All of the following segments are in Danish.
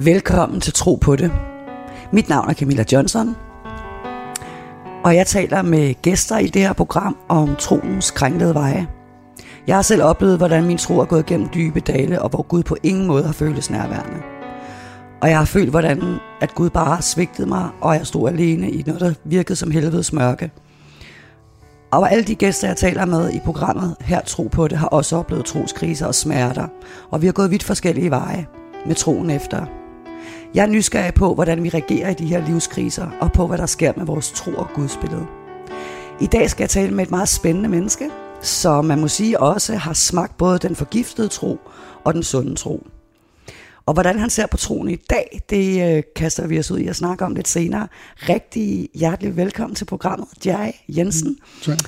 Velkommen til Tro på det. Mit navn er Camilla Johnson, og jeg taler med gæster i det her program om troens krænglede veje. Jeg har selv oplevet, hvordan min tro er gået gennem dybe dale, og hvor Gud på ingen måde har føltes nærværende. Og jeg har følt, hvordan at Gud bare har svigtet mig, og jeg stod alene i noget, der virkede som helvedes mørke. Og alle de gæster, jeg taler med i programmet her Tro på det, har også oplevet troskriser og smerter, og vi har gået vidt forskellige veje med troen efter. Jeg er nysgerrig på, hvordan vi reagerer i de her livskriser, og på, hvad der sker med vores tro og gudsbillede. I dag skal jeg tale med et meget spændende menneske, som man må sige også har smagt både den forgiftede tro og den sunde tro. Og hvordan han ser på troen i dag, det øh, kaster vi os ud i at snakke om lidt senere. Rigtig hjertelig velkommen til programmet, Jai Jensen. Mm, tak.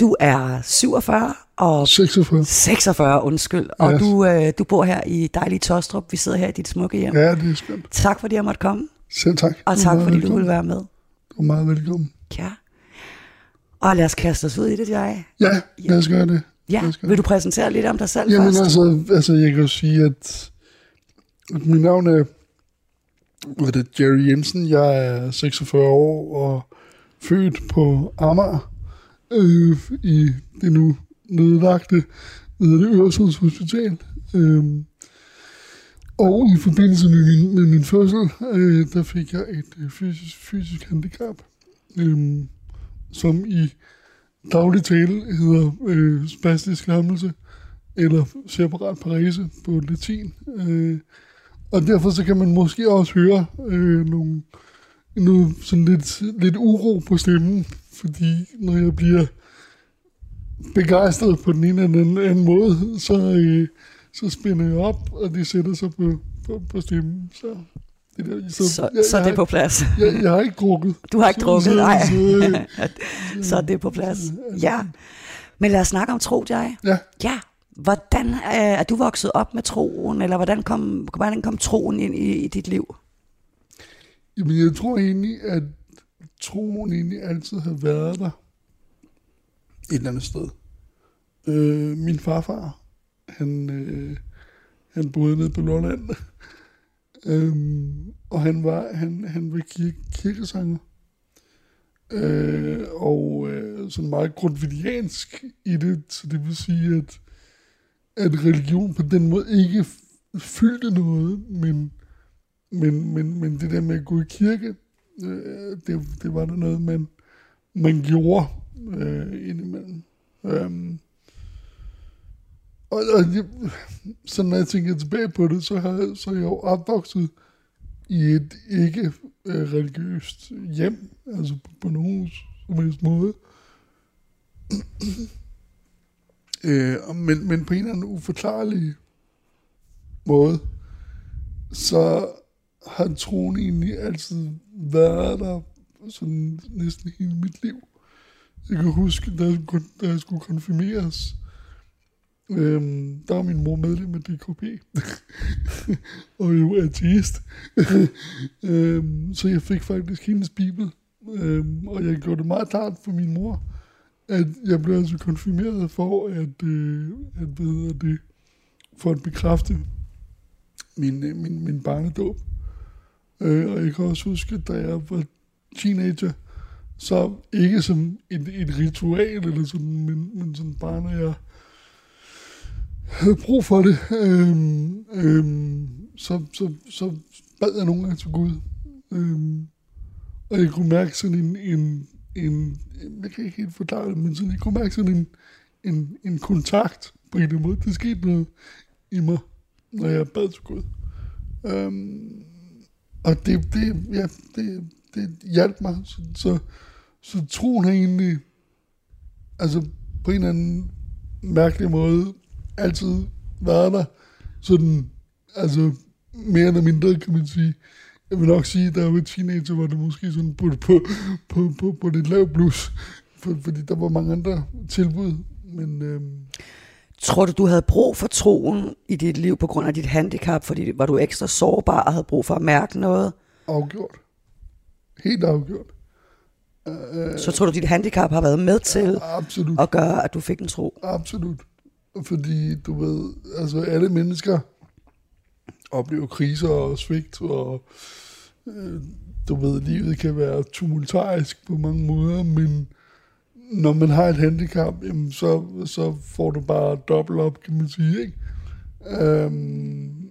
Du er 47 og 46. 46, undskyld. Og Yes. du, øh, du bor her i dejlige Tostrup. Vi sidder her i dit smukke hjem. Ja, det er skønt. Tak fordi jeg måtte komme, Selv tak. og Du tak fordi du velkommen. ville være med. Du er meget velkommen. Ja. Og lad os kaste os ud i det, Jai. Ja, lad os gøre det. Ja, gøre vil du præsentere lidt om dig selv Jamen først? altså, altså, jeg kan jo sige, at, at mit navn er, hvad er det, Jerry Jensen. Jeg er 46 år og født på Amager øh, i det nu nødvagte ved det Øresunds Hospital. Øh, og i forbindelse med min, med min fødsel, øh, der fik jeg et øh, fysisk, fysisk handicap, øh, som i daglig tale hedder øh, spastisk lammelse, eller separat parese på latin. Øh, og derfor så kan man måske også høre øh, nogle, noget sådan lidt, lidt uro på stemmen, fordi når jeg bliver begejstret på den ene eller den anden måde, så, øh, så spænder jeg op, og det sætter sig på, på, på stemmen. Så, det der, Så, så, jeg, så er jeg, det på plads. jeg, jeg har ikke drukket. Du har ikke Så- drukket, så- nej. så- så er det på plads. Ja. Men lad os snakke om tro, Jai. Ja, Ja. Hvordan øh, er du vokset op med troen, eller hvordan kom, hvordan kom troen ind i, i dit liv? Jamen, jeg tror egentlig, at troen egentlig altid har været der et eller andet sted. Øh, min farfar, han, øh, han boede nede på Lolland, øhm, og han var, han, han var kirke, kirkesanger. Øh, og øh, sådan meget grundvidiansk i det, så det vil sige, at, at religion på den måde ikke fyldte noget, men men, men, men det der med at gå i kirke, øh, det, det var der noget, man, man gjorde øh, indimellem. Øhm, og, og jeg, så når jeg tænker tilbage på det, så har, så er jeg jo opvokset i et ikke øh, religiøst hjem, altså på, på nogen som helst måde. øh, men, men på en eller anden uforklarlig måde, så har troen egentlig altid været der sådan næsten hele mit liv. Jeg kan huske, da jeg, skulle- da jeg skulle konfirmeres, øhm, der var min mor medlem af DKP, og jo ateist. øhm, så jeg fik faktisk hendes bibel, øhm, og jeg gjorde det meget klart for min mor, at jeg blev altså konfirmeret for at, øh, at hvad hedder det, for at bekræfte min, øh, min, min barnedåb. Øh, og jeg kan også huske, da jeg var teenager, så ikke som et, et ritual, eller sådan, men, men sådan bare, når jeg havde brug for det, øhm, øhm, så, så, så bad jeg nogle gange til Gud. Øhm, og jeg kunne mærke sådan en, en, en, jeg kan ikke helt forklare det, men sådan, jeg kunne mærke sådan en, en, en kontakt på en eller anden måde. Det skete noget i mig, når jeg bad til Gud. Øhm, og det, det, ja, det, det hjalp mig. Så, så, så troen har egentlig, altså på en eller anden mærkelig måde, altid været der. Sådan, altså mere eller mindre, kan man sige. Jeg vil nok sige, da jeg var teenager, var det måske sådan på, på, på, på, på det lav blus. For, fordi der var mange andre tilbud. Men øhm, Tror du, du havde brug for troen i dit liv på grund af dit handicap, fordi var du ekstra sårbar og havde brug for at mærke noget? afgjort. Helt afgjort. Så tror du, dit handicap har været med til Absolut. at gøre, at du fik en tro? Absolut. Fordi, du ved, altså alle mennesker oplever kriser og svigt, og øh, du ved, livet kan være tumultarisk på mange måder, men når man har et handicap, jamen, så, så får du bare dobbelt op, kan man sige, ikke? Øhm,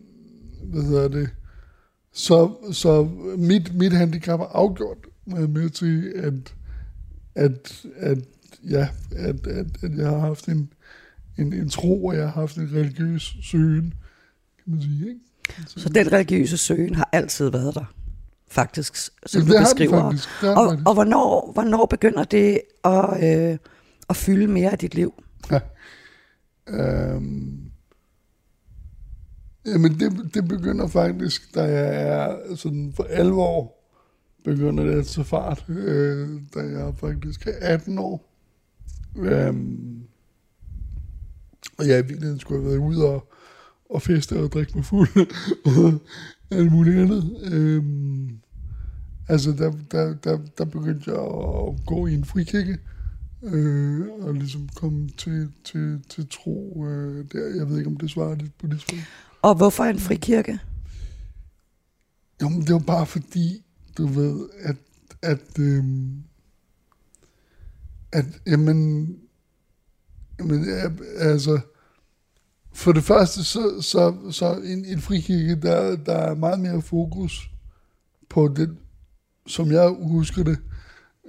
hvad hedder det? Så, så mit, mit handicap er afgjort med til, at, at, at, ja, at, at, at jeg har haft en, en, en tro, og jeg har haft en religiøs søgen, kan man sige, ikke? Så, så den religiøse søgen har altid været der, faktisk, som Jamen, du beskriver. faktisk, og, faktisk. og hvornår, hvornår begynder det at, øh, at fylde mere af dit liv? Øhm, jamen, det, det begynder faktisk, da jeg er sådan for alvor, begynder det at tage fart, øh, da jeg faktisk er 18 år. Øhm, og jeg i virkeligheden skulle have været ude og, og feste og drikke mig fuld og alt muligt andet. Øhm, altså, der, der, der, der begyndte jeg at gå i en frikirke, øh, og ligesom komme til, til, til tro øh, der. Jeg ved ikke, om det svarer lidt på det spørgsmål. Og hvorfor en frikirke? Jo, men det var bare fordi, du ved, at, at, øhm, at jamen, jamen, altså, for det første, så, så, så en, en frikirke, der, der er meget mere fokus på den, som jeg husker det,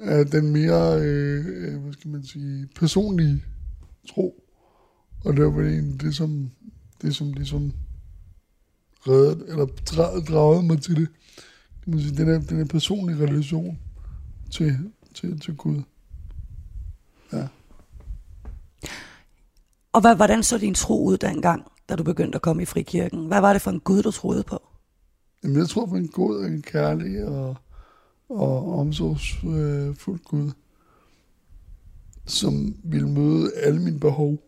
er den mere, øh, øh hvad skal man sige, personlige tro. Og det var egentlig det, som, det, som ligesom reddet, eller dra- draget mig til det. Man sige, den er, den er personlig relation til, til, til Gud. Ja. Og hvad, hvordan så din tro ud dengang, da du begyndte at komme i frikirken? Hvad var det for en Gud, du troede på? Jamen, jeg tror på en god og en kærlig og, og omsorgsfuld Gud, som vil møde alle mine behov.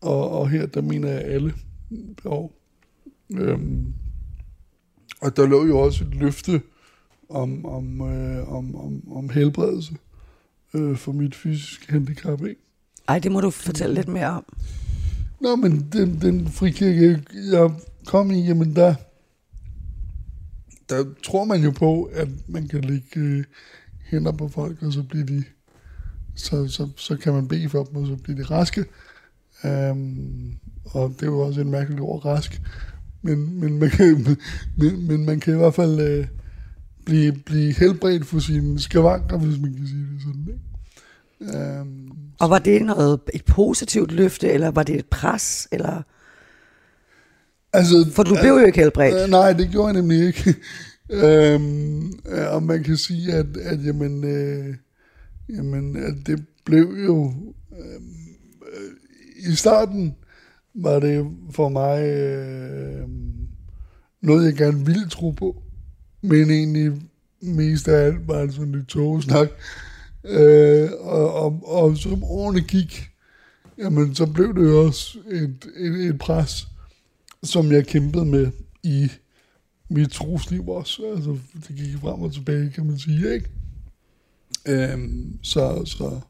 Og, og her, der mener jeg alle behov. Øhm, og der lå jo også et løfte om, om, øh, om, om, om helbredelse øh, for mit fysiske handicap, ikke? Ej, det må du fortælle lidt mere om. Nå, men den, den frikirke, jeg kom i, jamen der, der tror man jo på, at man kan lægge øh, hænder på folk, og så bliver de, så, så, så kan man bede for dem, og så bliver de raske. Um, og det er jo også en mærkelig ord, rask. Men, men, man, kan, men, men man kan i hvert fald øh, blive, blive helbredt for sine skavanker, hvis man kan sige det sådan. Ikke? Um, Og var det noget, et positivt løfte, eller var det et pres? Eller? altså, For du blev jo ikke helbredt. Øh, nej, det gjorde jeg nemlig ikke. øhm, øh, og man kan sige, at, at jamen, øh, jamen, at det blev jo... Øh, I starten var det for mig øh, noget, jeg gerne ville tro på. Men egentlig mest af alt var det sådan lidt togesnak. Øh, og, og, og som årene gik, jamen, så blev det jo også et, et, et pres som jeg kæmpede med i mit trosliv også. Altså, det gik frem og tilbage, kan man sige, ikke? Øhm, så, så,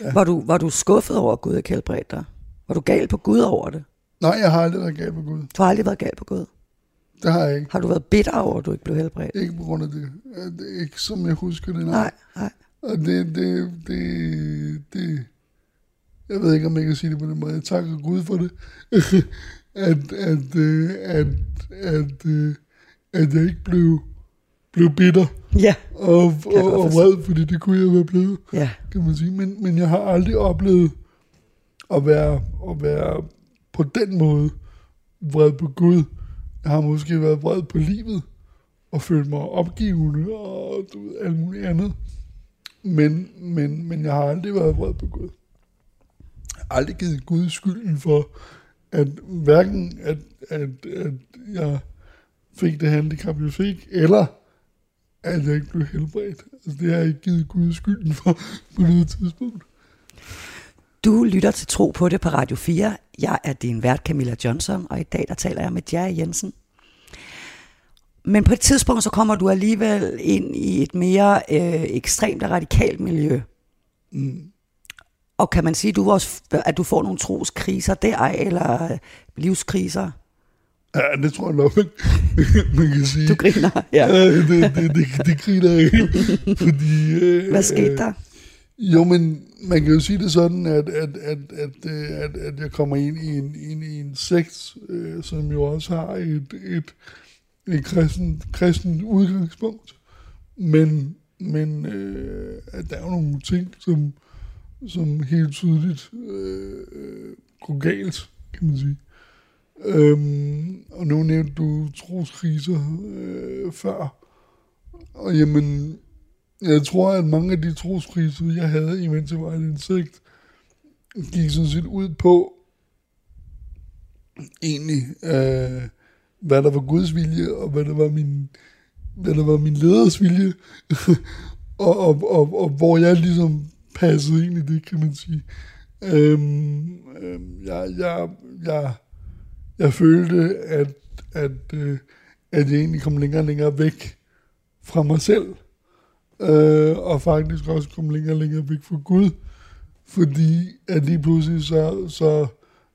Ja. Var, du, var du skuffet over, at Gud ikke helbredte dig? Var du gal på Gud over det? nej, jeg har aldrig været gal på Gud. Du har aldrig været gal på Gud. Det har jeg ikke. Har du været bitter over, at du ikke blev helbredt? Ikke på grund af det. Øh, ikke som jeg husker det, nej. Nej, nej. Og det, det, det, det, jeg ved ikke, om jeg kan sige det på den måde. Jeg takker Gud for det. at, at, øh, at, at, øh, at jeg ikke blev, blev bitter Ja, og, og, og vred, fordi det kunne jeg være blevet, ja. kan man sige. Men, men jeg har aldrig oplevet at være, at være på den måde vred på Gud. Jeg har måske været vred på livet, og følt mig opgivende, og du ved, alt muligt andet. Men, men, men jeg har aldrig været vred på Gud. Jeg har aldrig givet Gud skylden for, at hverken at, at, at jeg fik det handicap, jeg fik, eller at jeg ikke blev helbredt. Altså, det har jeg ikke givet Gud skylden for på noget tidspunkt. Du lytter til Tro på det på Radio 4. Jeg er din vært Camilla Johnson, og i dag der taler jeg med Jerry Jensen. Men på et tidspunkt så kommer du alligevel ind i et mere øh, ekstremt og radikalt miljø. Mm. Og kan man sige, du også, at du får nogle troskriser der, eller øh, livskriser? Ja, det tror jeg nok, man, man kan sige. Du griner, ja. Ja, det, det, det, det griner jeg. Fordi, øh, Hvad skete der? Jo, men man kan jo sige det sådan, at, at, at, at, øh, at, at jeg kommer ind i en, ind i en sekt, øh, som jo også har et, et, et kristen, kristen udgangspunkt. Men, men øh, at der er nogle ting, som, som helt tydeligt øh, øh, går galt, kan man sige. Øhm, og nu nævnte du troskriser øh, før. Og jamen, jeg tror, at mange af de troskriser, jeg havde, imens jeg var et insekt, gik sådan set ud på, egentlig, øh, hvad der var Guds vilje, og hvad der var min, hvad der var min leders vilje, og, og, og, og, hvor jeg ligesom passede ind i det, kan man sige. Øhm, øhm, jeg, jeg, jeg, jeg følte, at, at, øh, at jeg egentlig kom længere og længere væk fra mig selv, øh, og faktisk også kom længere og længere væk fra Gud, fordi at lige pludselig så, så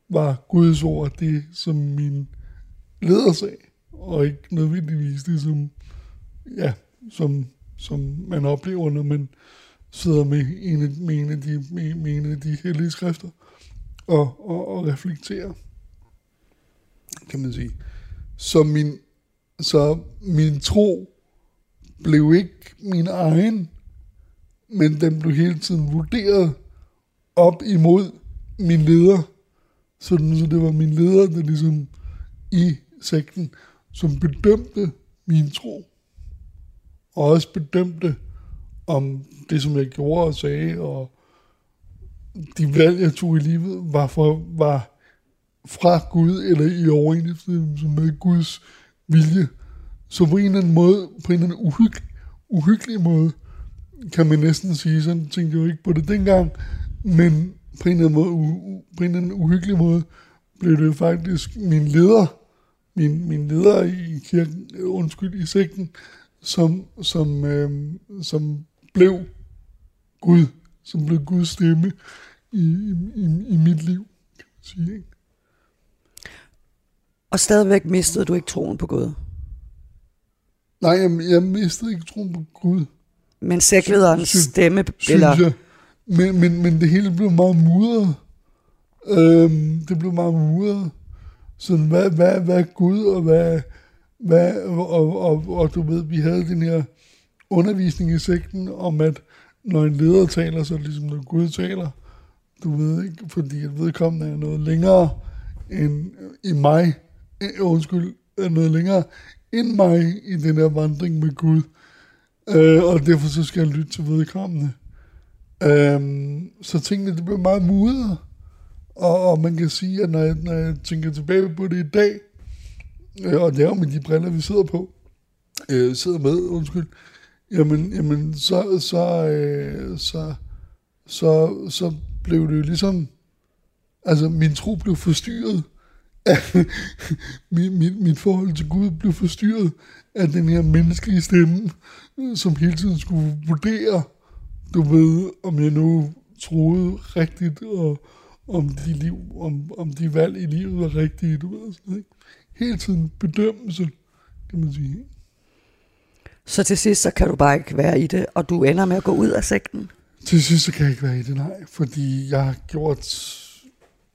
var Guds ord det, som min leder sagde, og ikke nødvendigvis det, som, ja, som, som man oplever, når man sidder med en af, med en af, de, med, med en af de hellige skrifter og, og, og reflekterer, kan man sige. Så min, så min tro blev ikke min egen, men den blev hele tiden vurderet op imod min leder. Sådan, så det var min leder, der ligesom i sekten, som bedømte min tro. Og også bedømte om det, som jeg gjorde og sagde, og de valg, jeg tog i livet, var, for, var fra Gud, eller i overensstemmelse med Guds vilje. Så på en eller anden måde, på en eller anden uhyggelig, uhyggelig måde, kan man næsten sige, sådan tænkte jeg jo ikke på det dengang, men på en eller anden, måde, u, på en eller anden uhyggelig måde, blev det faktisk min leder, min, min leder i kirken, øh, undskyld, i sekten, som, som, øh, som blev Gud, som blev Guds stemme i, i, i mit liv, kan man sige. Ikke? Og stadigvæk mistede du ikke troen på Gud. Nej, jeg, jeg mistede ikke troen på Gud, Men sæklederens stemme, synes eller jeg. Men, men, men det hele blev meget mudret. Øhm, det blev meget mudret. Sådan, hvad, hvad, hvad er Gud, og hvad, hvad og, og, og, og, du ved, vi havde den her undervisning i sekten om, at når en leder taler, så er det ligesom, når Gud taler. Du ved ikke, fordi at vedkommende er noget længere end i mig, øh, undskyld, er noget længere end mig i den her vandring med Gud. Øh, og derfor så skal jeg lytte til vedkommende. Øh, så tingene, det bliver meget mudret. Og, og man kan sige, at når jeg, når jeg tænker tilbage på det i dag, øh, og det er jo med de briller, vi sidder på, øh, sidder med, undskyld, jamen, jamen så, så, øh, så, så, så blev det jo ligesom, altså min tro blev forstyrret, mit, mit, mit forhold til Gud blev forstyrret af den her menneskelige stemme, som hele tiden skulle vurdere, du ved, om jeg nu troede rigtigt, og om de, liv, om, om de valg i livet var rigtige, du ved. Sådan, ikke? Hele tiden bedømmelse, kan man sige. så til sidst, så kan du bare ikke være i det, og du ender med at gå ud af sekten. Til sidst så kan jeg ikke være i det, nej, fordi jeg har gjort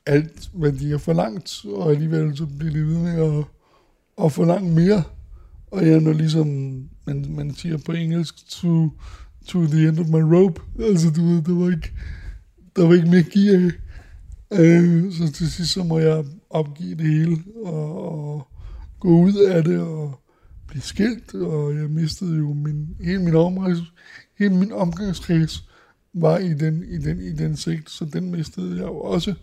alt, hvad de har forlangt, og alligevel så bliver de ved med at, at forlange mere. Og jeg er ligesom, man, man siger på engelsk, to, to the end of my rope. Altså, du ved, der var ikke, der var ikke mere gear. Øh, så til sidst så må jeg opgive det hele, og, og gå ud af det, og blive skilt, og jeg mistede jo min, hele min omgangs, hele min omgangskreds var i den, i den, i den sigt, så den mistede jeg jo også. Øh,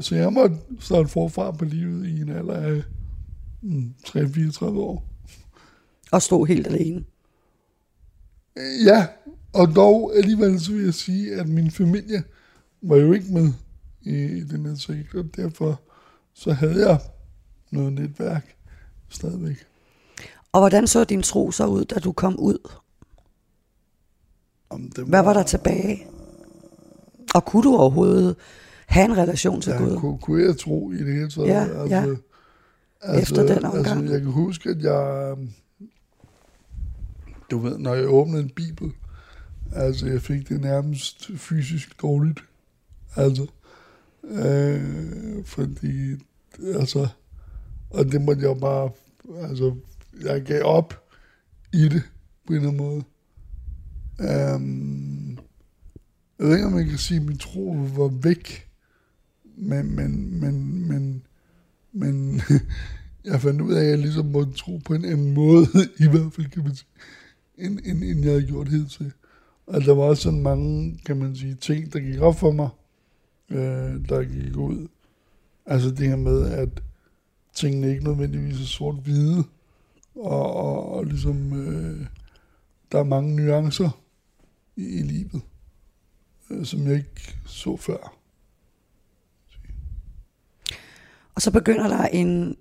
så jeg måtte starte forfra på livet i en alder af mm, 3-34 år. Og stod helt alene. Øh, Ja, og dog alligevel så vil jeg sige, at min familie var jo ikke med i, i den her sigt, og derfor så havde jeg noget netværk stadigvæk. Og hvordan så din tro så ud, da du kom ud? Om det Hvad var der tilbage? Og kunne du overhovedet have en relation til Ja, Gud? kunne, kunne jeg tro i det hele taget? Ja, ja. efter den omgang? Altså, jeg kan huske, at jeg... Du ved, når jeg åbnede en bibel, altså jeg fik det nærmest fysisk dårligt. Altså, øh, fordi, altså, og det måtte jeg bare, altså, jeg gav op i det, på en eller anden måde. Um, jeg ved ikke, om jeg kan sige, at min tro var væk, men, men, men, men, men jeg fandt ud af, at jeg ligesom måtte tro på en anden måde, i hvert fald kan man sige, end, end, end jeg havde gjort hidtil. Og der var også sådan mange, kan man sige, ting, der gik op for mig, øh, der gik ud. Altså det her med, at tingene ikke nødvendigvis er sort-hvide, og, og, og ligesom, øh, der er mange nuancer i, i livet, øh, som jeg ikke så før. Og så begynder der en,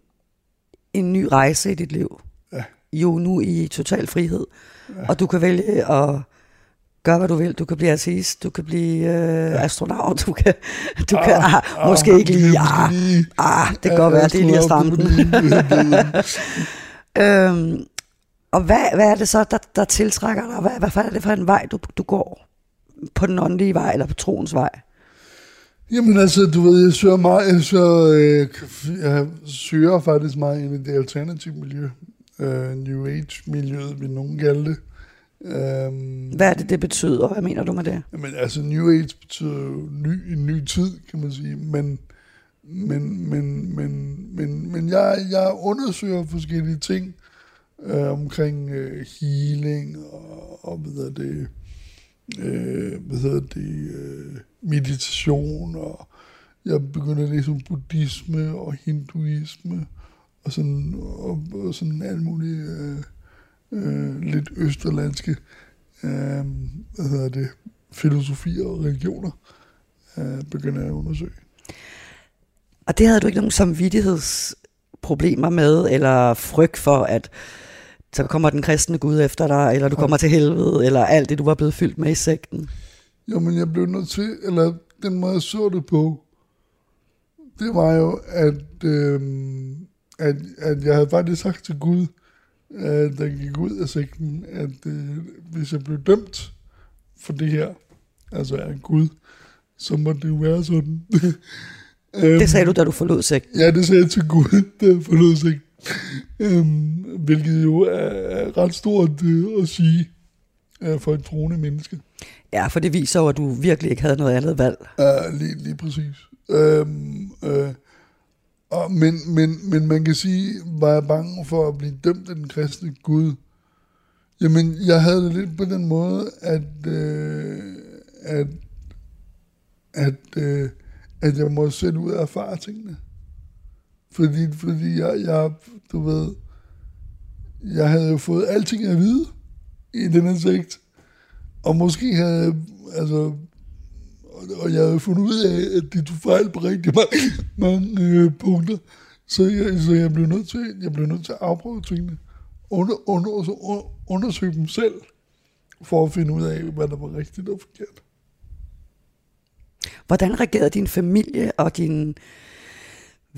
en ny rejse i dit liv. Ja. Jo nu i total frihed. Ja. Og du kan vælge at gøre, hvad du vil. Du kan blive artist, du kan blive øh, ja. astronaut, du kan, du ah, kan ah, ah, måske ikke lige, ah, ah, det kan godt være, det er lige at stramme den. øhm, og hvad, hvad er det så, der, der tiltrækker dig? Hvad, hvad er det for en vej, du, du går? På den åndelige vej, eller på troens vej? Jamen altså, du ved, jeg søger meget, jeg søger, øh, jeg søger faktisk meget ind i det alternative miljø. Uh, New Age-miljøet, vil nogen kalde det. Um, Hvad er det, det betyder? Hvad mener du med det? Jamen altså, New Age betyder jo ny, en ny tid, kan man sige. Men, men, men, men, men, men jeg, jeg undersøger forskellige ting øh, omkring øh, healing og, og hedder det, øh, hvad hedder det, øh, meditation, og jeg begynder at læse om buddhisme og hinduisme, og sådan, og, og sådan alt muligt øh, øh, lidt østerlandske øh, hvad hedder det, filosofier og religioner, øh, begynder jeg at undersøge. Og det havde du ikke nogen samvittighedsproblemer med, eller frygt for, at så kommer den kristne Gud efter dig, eller du kommer til helvede, eller alt det, du var blevet fyldt med i sekten? Jo, men jeg blev nødt til, eller den måde, jeg så det på, det var jo, at, øh, at, at jeg havde faktisk sagt til Gud, at der gik ud af sekten, at øh, hvis jeg blev dømt for det her, altså af Gud, så må det jo være sådan. det sagde du, da du forlod sekten? Ja, det sagde jeg til Gud, da jeg forlod sekten. Øhm, hvilket jo er, ret stort øh, at sige øh, for et troende menneske. Ja, for det viser jo, at du virkelig ikke havde noget andet valg. Ja, lige, lige præcis. Øhm, øh, og, men, men, men man kan sige, var jeg bange for at blive dømt af den kristne Gud? Jamen, jeg havde det lidt på den måde, at, øh, at, at, øh, at jeg må selv ud af erfare tingene. Fordi, fordi jeg, jeg, du ved, jeg havde jo fået alting at vide i den her sekt. Og måske havde, altså, og jeg havde fundet ud af, at de tog fejl på rigtig mange, mange øh, punkter. Så jeg, så jeg blev nødt til, jeg blev nødt til at afprøve tingene. Under, under, altså, under, undersøge dem selv, for at finde ud af, hvad der var rigtigt og forkert. Hvordan reagerede din familie og din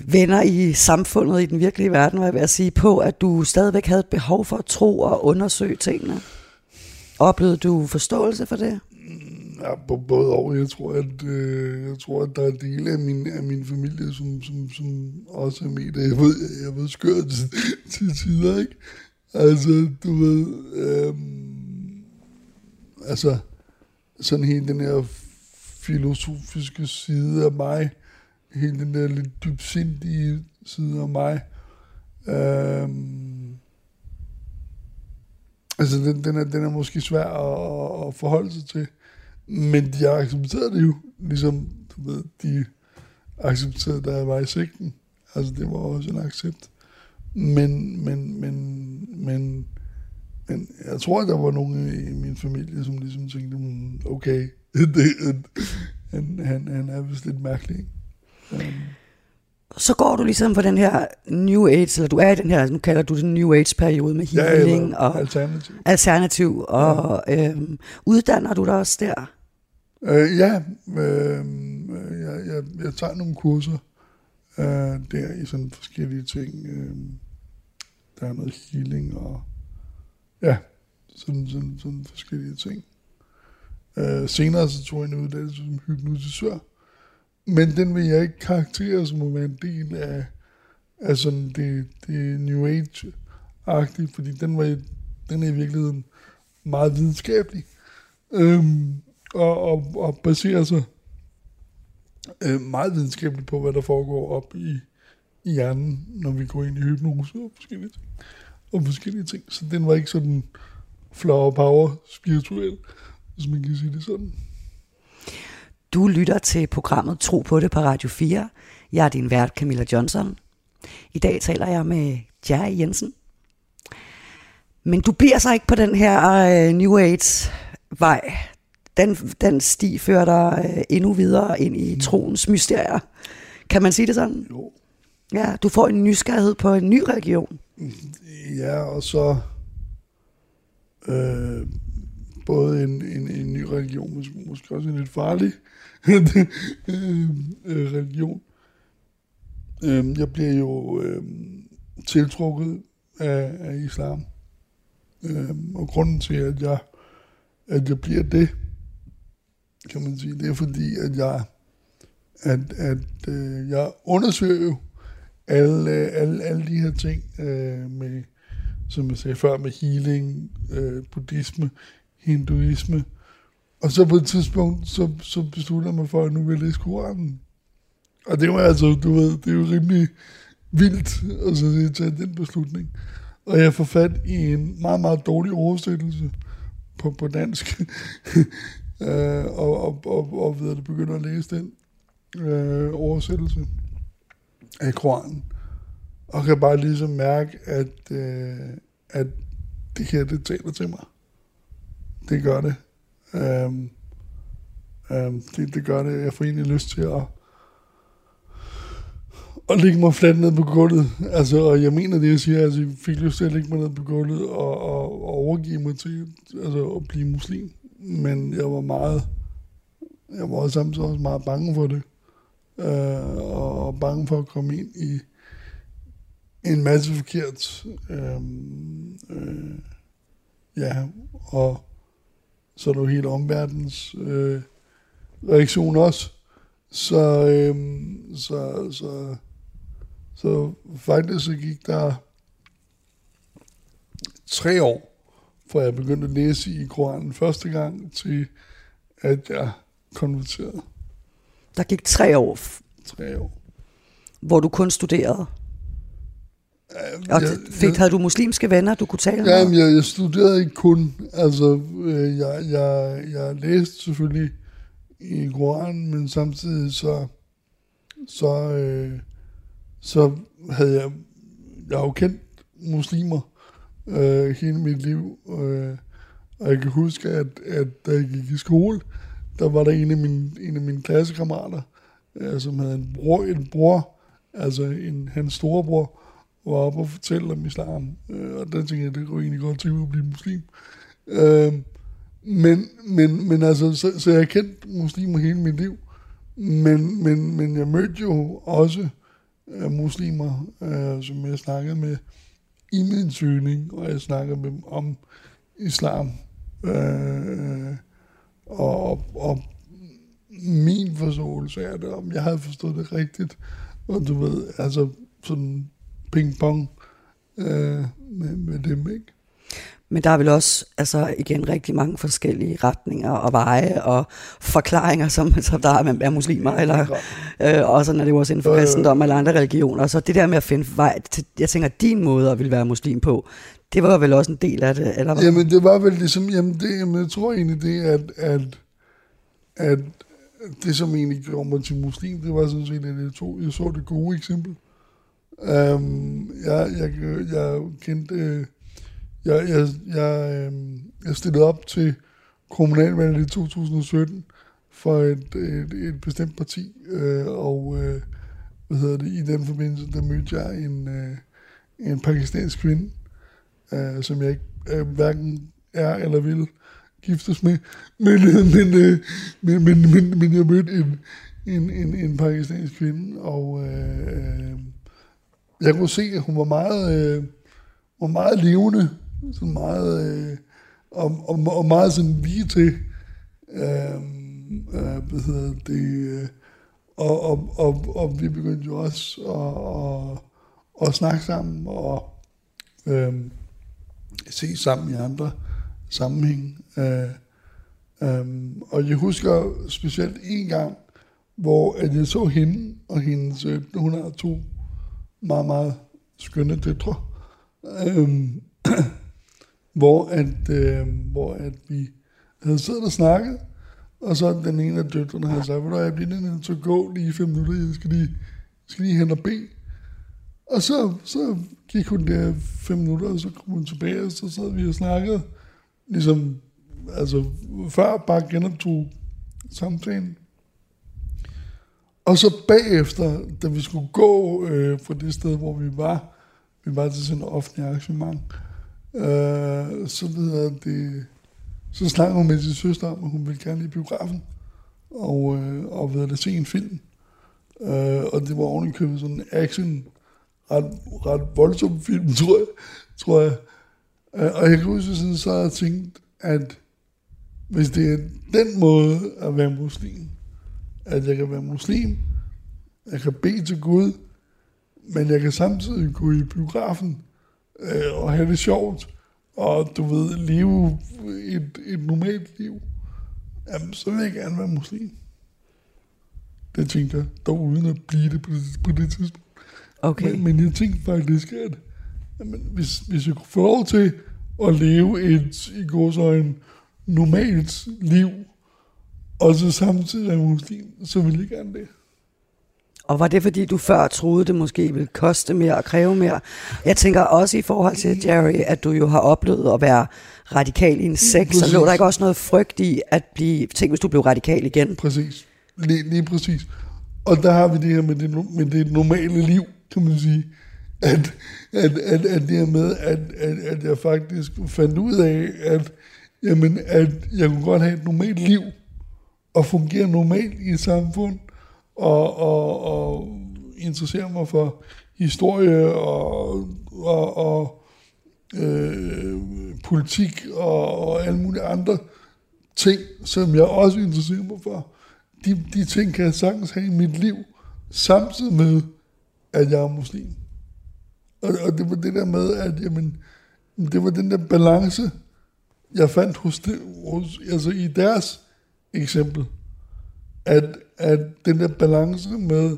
venner i samfundet, i den virkelige verden, var jeg ved at sige, på, at du stadigvæk havde et behov for at tro og undersøge tingene? Oplevede du forståelse for det? Mm, ja, på både og. Jeg tror, at, øh, jeg tror, at der er dele af min, af min familie, som, som, som også er med det. Jeg ved, jeg ved skørt til, til tider, ikke? Altså, du ved, øh, altså, sådan hele den her filosofiske side af mig, hele den der lidt dybsindige side af mig. Øhm, altså, den, den, er, den er måske svær at, at forholde sig til. Men de har accepteret det jo, ligesom du ved, de accepterede, da jeg var i sigten. Altså, det var også en accept. Men, men, men, men, men jeg tror, at der var nogen i min familie, som ligesom tænkte, hmm, okay, det, han, han, han er vist lidt mærkelig. Ikke? Så går du ligesom på den her New Age, eller du er i den her, nu kalder du det New Age-periode med healing ja, og alternativ, alternativ og ja. øhm, uddanner du dig også der? Øh, ja, øh, jeg, jeg, jeg tager nogle kurser øh, der i sådan forskellige ting. Øh, der er noget healing og ja, sådan, sådan, sådan forskellige ting. Øh, senere så tog jeg en uddannelse som hypnotisør, men den vil jeg ikke karakterisere som at være en del af, af sådan det, det New Age-agtige, fordi den, var, den er i virkeligheden meget videnskabelig, øhm, og, og, og baserer sig øh, meget videnskabeligt på, hvad der foregår op i, i hjernen, når vi går ind i hypnose og forskellige ting. Og forskellige ting. Så den var ikke sådan flower power spirituel, hvis man kan sige det sådan. Du lytter til programmet Tro på det på Radio 4. Jeg er din vært Camilla Johnson. I dag taler jeg med Jerry Jensen. Men du bliver så ikke på den her uh, New Age vej. Den, den sti fører dig uh, endnu videre ind i troens mysterier. Kan man sige det sådan? Jo. Ja, du får en nysgerrighed på en ny religion. Ja, og så øh, både en, en, en ny religion, men måske også en lidt farlig øh, øh, religion. Øh, jeg bliver jo øh, tiltrukket af, af islam. Øh, og grunden til, at jeg, at jeg bliver det, kan man sige, det er fordi, at jeg, at, at øh, jeg undersøger jo alle, alle, alle de her ting øh, med, som jeg sagde før, med healing, øh, buddhisme, hinduisme. Og så på et tidspunkt, så, så beslutter jeg mig for, at nu vil jeg læse Koranen. Og det var altså, du ved, det er jo rimelig vildt at så tage den beslutning. Og jeg får fat i en meget, meget dårlig oversættelse på, på dansk. øh, og, og, og, og ved at begynder at læse den øh, oversættelse af Koranen. Og kan bare ligesom mærke, at, øh, at det her, det taler til mig. Det gør det. Øhm, øhm, det, det gør det. Jeg får egentlig lyst til at, at ligge mig fladt ned på gulvet. Altså, og jeg mener det, jeg siger. Altså, jeg fik lyst til at ligge mig ned på gulvet og, og, og overgive mig til altså, at blive muslim. Men jeg var meget, jeg var samtidig også meget bange for det. Øh, og bange for at komme ind i en masse forkert. Øh, øh, ja, og så er det jo hele omverdens øh, reaktion også. Så, øh, så, så, så faktisk så gik der tre år, for jeg begyndte at læse i Koranen første gang, til at jeg konverterede. Der gik tre år, Tre år. hvor du kun studerede. Og jeg- fik, havde du muslimske venner, du kunne tale med? Jamen, jeg, jeg studerede ikke kun. Altså, øh, jeg, jeg, jeg læste selvfølgelig i Koranen, men samtidig så, så, øh, så havde jeg, jeg har jo kendt muslimer øh, hele mit liv, øh, og jeg kan huske, at, at da jeg gik i skole, der var der en af mine, en af mine klassekammerater, øh, som havde en bror, en bror, altså en, hans storebror, var oppe og fortælle om islam. Øh, og der tænkte jeg, det kunne egentlig godt tænke mig at blive muslim. Øh, men, men, men altså, så, så jeg har kendt muslimer hele mit liv. Men, men, men jeg mødte jo også øh, muslimer, øh, som jeg snakkede med i min søgning, og jeg snakkede med dem om islam. Øh, og, og min forståelse af det, om jeg havde forstået det rigtigt. Og du ved, altså sådan ping-pong øh, med, med dem, ikke? Men der er vel også, altså igen, rigtig mange forskellige retninger og veje og forklaringer, som, som der er, man er muslimer, eller øh, og sådan er det jo også inden for Øh. kristendom eller andre religioner. Så det der med at finde vej til, jeg tænker, din måde at ville være muslim på, det var vel også en del af det, eller hvad? Jamen, det var vel ligesom, jamen, det, jamen jeg tror egentlig det, at, at, at det, som egentlig gjorde mig til muslim, det var sådan set, at jeg, tog, jeg så det gode eksempel. Øhm, um, jeg, jeg, jeg kendte, øh, jeg, jeg, jeg, øhm, jeg stillede op til kommunalvalget i 2017 for et, et, et bestemt parti, øh, og øh, hvad hedder det, i den forbindelse, der mødte jeg en, øh, en pakistansk kvinde, øh, som jeg ikke øh, hverken er eller vil giftes med, men, øh, men, øh, men, men, men, men jeg mødte en, en, en, en pakistansk kvinde, og øh, øh jeg kunne se, at hun var meget, øh, var meget levende, sådan meget, øh, og, og, og meget sådan lige til, øh, øh, hvad hedder det, øh, og, og, og, og vi begyndte jo også at, at, at snakke sammen, og øh, se sammen i andre sammenhæng. Øh, øh, og jeg husker specielt en gang, hvor at jeg så hende og hendes, øh, hun har to meget, meget skønne døtre, øh, hvor, at, øh, hvor at vi havde siddet og snakket, og så den ene af døtrene havde sagt, hvor jeg bliver nødt til at gå lige fem minutter, jeg skal lige, skal lige hen og bede. Og så, så gik hun der fem minutter, og så kom hun tilbage, og så sad vi og snakkede, ligesom, altså før bare genoptog samtalen. Og så bagefter, da vi skulle gå øh, fra det sted, hvor vi var, vi var til sådan en offentlig arrangement, øh, så videre det, så snakkede hun med sin søster om, at hun ville gerne i biografen, og, øh, og ved at se en film. Øh, og det var ovenikøbet sådan en action, ret, ret voldsom film, tror jeg. Tror jeg. Øh, og jeg kan huske, sådan, så jeg tænkt, at hvis det er den måde at være muslim, at jeg kan være muslim, jeg kan bede til Gud, men jeg kan samtidig gå i biografen øh, og have det sjovt, og du ved, leve et, et normalt liv, jamen, så vil jeg gerne være muslim. Det tænker jeg, dog uden at blive det på det, på det tidspunkt. Okay. Men, men jeg tænkte faktisk, at jamen, hvis, hvis jeg kunne få lov til at leve et, i går så en normalt liv, og så samtidig være muslim, så ville jeg gerne det. Og var det fordi, du før troede, det måske ville koste mere og kræve mere? Jeg tænker også i forhold til, Jerry, at du jo har oplevet at være radikal i en sex, så lå der ikke også noget frygt i at blive, tænk hvis du blev radikal igen? Præcis. Lige, lige præcis. Og der har vi det her med det, med det normale liv, kan man sige. At, at, at, at det her med, at, at, at jeg faktisk fandt ud af, at, jamen, at jeg kunne godt have et normalt liv, og fungere normalt i et samfund, og, og, og interessere mig for historie og, og, og øh, politik og, og alle mulige andre ting, som jeg også interesserer mig for. De, de ting kan jeg sagtens have i mit liv, samtidig med, at jeg er muslim. Og, og det var det der med, at jamen, det var den der balance, jeg fandt hos, det, hos altså i deres eksempel, at, at den der balance med,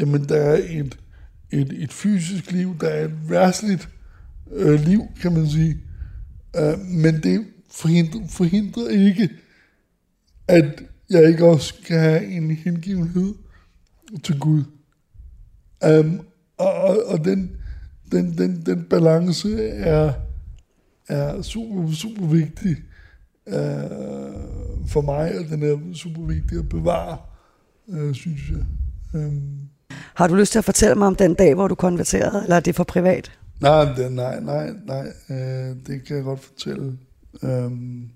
jamen der er et, et, et fysisk liv, der er et værtsligt øh, liv, kan man sige, Øh, men det forhindrer, forhindrer ikke, at jeg ikke også kan have en hengivenhed til Gud. Um, og, og, og den, den, den, den balance er, er super, super vigtig uh, for mig, og den er super vigtig at bevare, uh, synes jeg. Um, Har du lyst til at fortælle mig om den dag, hvor du konverterede, eller er det for privat? nej, det, nej, nej, nej, uh, det kan jeg godt fortælle. Um,